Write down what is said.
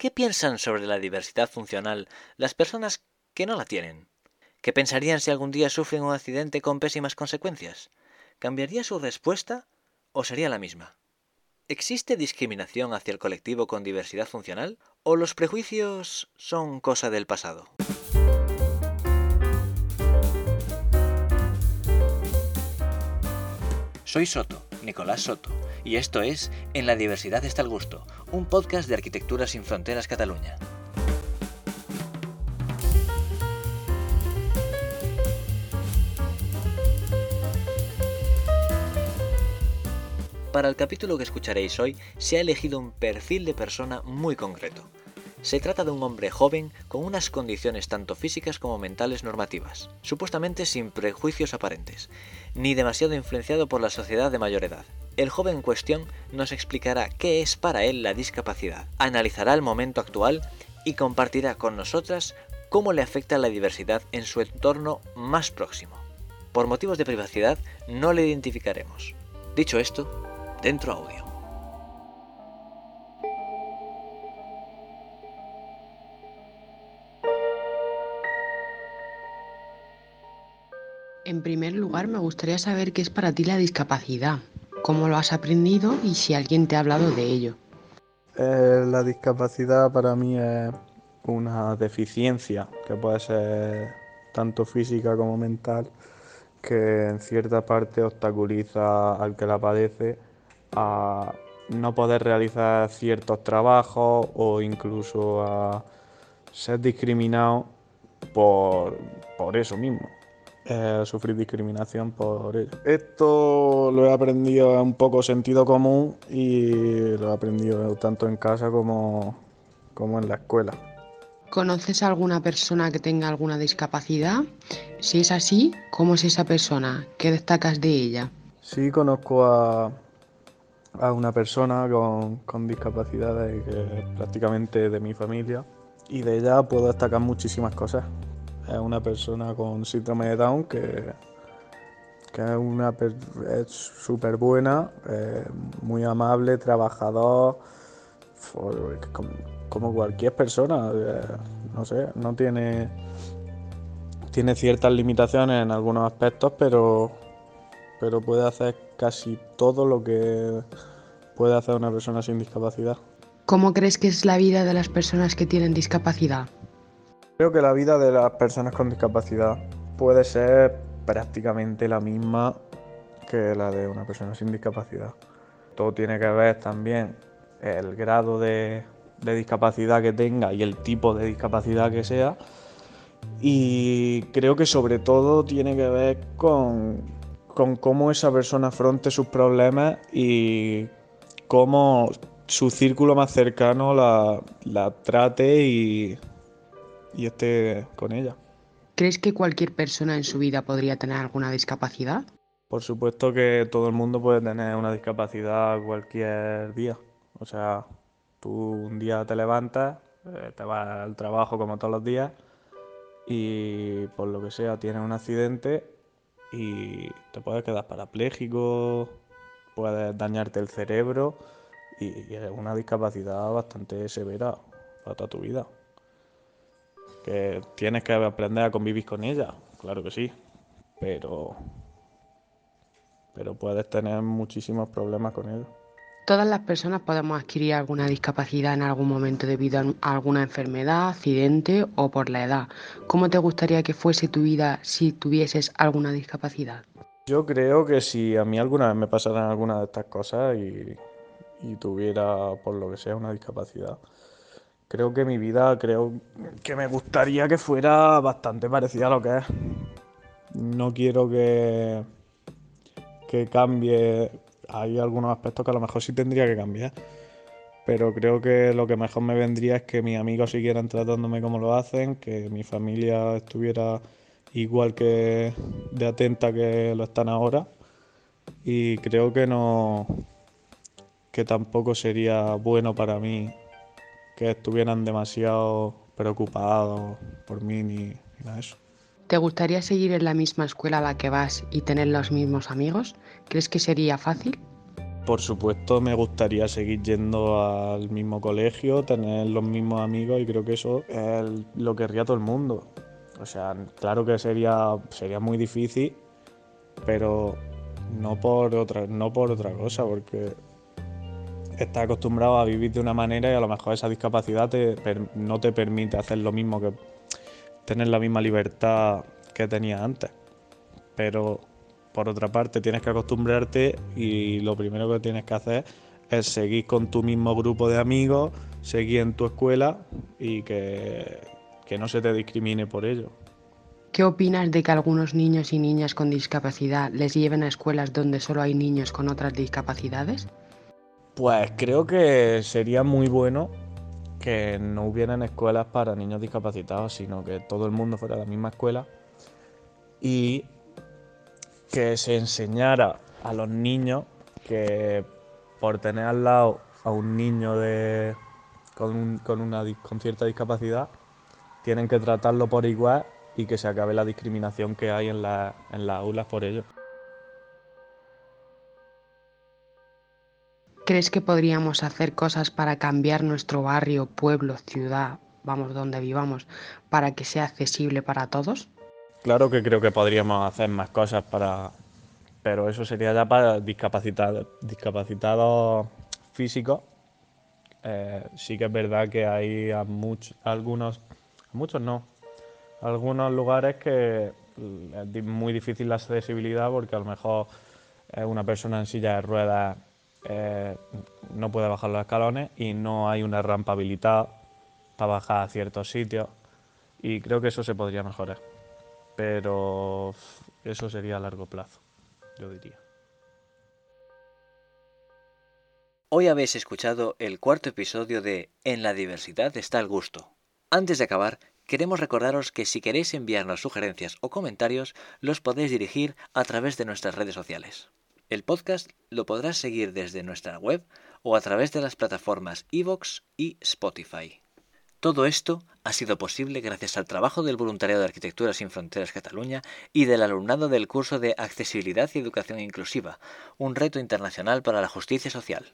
¿Qué piensan sobre la diversidad funcional las personas que no la tienen? ¿Qué pensarían si algún día sufren un accidente con pésimas consecuencias? ¿Cambiaría su respuesta o sería la misma? ¿Existe discriminación hacia el colectivo con diversidad funcional o los prejuicios son cosa del pasado? Soy Soto, Nicolás Soto, y esto es En la diversidad está el gusto, un podcast de Arquitectura sin Fronteras Cataluña. Para el capítulo que escucharéis hoy se ha elegido un perfil de persona muy concreto. Se trata de un hombre joven con unas condiciones tanto físicas como mentales normativas, supuestamente sin prejuicios aparentes, ni demasiado influenciado por la sociedad de mayor edad. El joven en cuestión nos explicará qué es para él la discapacidad, analizará el momento actual y compartirá con nosotras cómo le afecta la diversidad en su entorno más próximo. Por motivos de privacidad no le identificaremos. Dicho esto, Dentro Audio. En primer lugar, me gustaría saber qué es para ti la discapacidad, cómo lo has aprendido y si alguien te ha hablado de ello. Eh, la discapacidad para mí es una deficiencia que puede ser tanto física como mental, que en cierta parte obstaculiza al que la padece a no poder realizar ciertos trabajos o incluso a ser discriminado por, eso mismo. Eh, sufrir discriminación por ello. Esto lo he aprendido un poco sentido común y lo he aprendido tanto en casa como, como en la escuela. ¿Conoces a alguna persona que tenga alguna discapacidad? Si es así, ¿cómo es esa persona? ¿Qué destacas de ella? Sí, conozco a, a una persona con, con discapacidades que es prácticamente de mi familia y de ella puedo destacar muchísimas cosas. Es una persona con síndrome de Down que, es una es súper buena, muy amable, trabajador, como, cualquier persona, eh, no sé, no tiene, tiene ciertas limitaciones en algunos aspectos, pero, pero puede hacer casi todo lo que puede hacer una persona sin discapacidad. ¿Cómo crees que es la vida de las personas que tienen discapacidad? Creo que la vida de las personas con discapacidad puede ser prácticamente la misma que la de una persona sin discapacidad. Todo tiene que ver también el grado de, discapacidad que tenga y el tipo de discapacidad que sea. Y creo que sobre todo tiene que ver con, con cómo esa persona afronte sus problemas y cómo su círculo más cercano la, trate y, y esté con ella. ¿Crees que cualquier persona en su vida podría tener alguna discapacidad? Por supuesto que todo el mundo puede tener una discapacidad cualquier día. O sea, tú un día te levantas, eh, te vas al trabajo como todos los días y por lo que sea tienes un accidente y te puedes quedar parapléjico, puedes dañarte el cerebro y, es una discapacidad bastante severa para toda tu vida. Que tienes que aprender a convivir con ella, claro que sí, pero, pero puedes tener muchísimos problemas con ella. Todas las personas podemos adquirir alguna discapacidad en algún momento debido a alguna enfermedad, accidente o por la edad. ¿Cómo te gustaría que fuese tu vida si tuvieses alguna discapacidad? Yo creo que si a mí alguna vez me pasaran alguna de estas cosas y, tuviera, por lo que sea, una discapacidad, creo que mi vida, creo que me gustaría que fuera bastante parecida a lo que es. No quiero que, que cambie. Hay algunos aspectos que a lo mejor sí tendría que cambiar. Pero creo que lo que mejor me vendría es que mis amigos siguieran tratándome como lo hacen, que mi familia estuviera igual que de atenta que lo están ahora. Y creo que no que tampoco sería bueno para mí que estuvieran demasiado preocupados por mí ni, nada de eso. ¿Te gustaría seguir en la misma escuela a la que vas y tener los mismos amigos? ¿Crees que sería fácil? por supuesto me gustaría seguir yendo al mismo colegio, tener los mismos amigos y creo que eso es lo que querría todo el mundo. O sea, claro que sería, sería muy difícil, pero no por otra, no por otra cosa, porque estás acostumbrado a vivir de una manera y a lo mejor esa discapacidad no te permite hacer lo mismo que tener la misma libertad que tenías antes. Pero por otra parte tienes que acostumbrarte y lo primero que tienes que hacer es seguir con tu mismo grupo de amigos, seguir en tu escuela y que, que no se te discrimine por ello. ¿Qué opinas de que algunos niños y niñas con discapacidad les lleven a escuelas donde solo hay niños con otras discapacidades? Pues creo que sería muy bueno que no hubieran escuelas para niños discapacitados, sino que todo el mundo fuera a la misma escuela y que se enseñara a los niños que por tener al lado a un niño de, con, con, una, con cierta discapacidad, tienen que tratarlo por igual y que se acabe la discriminación que hay en, la, en las aulas por ello. ¿Crees que podríamos hacer cosas para cambiar nuestro barrio, pueblo, ciudad, vamos, donde vivamos, para que sea accesible para todos? Claro que creo que podríamos hacer más cosas para... Pero eso sería ya para discapacitados, discapacitados físicos. Eh, sí que es verdad que hay a algunos, muchos no, algunos lugares que es muy difícil la accesibilidad porque a lo mejor una persona en silla de ruedas eh, no puede bajar los escalones y no hay una rampa habilitada para bajar a ciertos sitios y creo que eso se podría mejorar. Pero eso sería a largo plazo, yo diría. Hoy habéis escuchado el cuarto episodio de En la diversidad está el gusto. Antes de acabar, queremos recordaros que si queréis enviarnos sugerencias o comentarios, los podéis dirigir a través de nuestras redes sociales. El podcast lo podrás seguir desde nuestra web o a través de las plataformas Evox y Spotify. Todo esto ha sido posible gracias al trabajo del Voluntariado de Arquitectura Sin Fronteras Cataluña y del alumnado del curso de Accesibilidad y Educación Inclusiva, un reto internacional para la justicia social.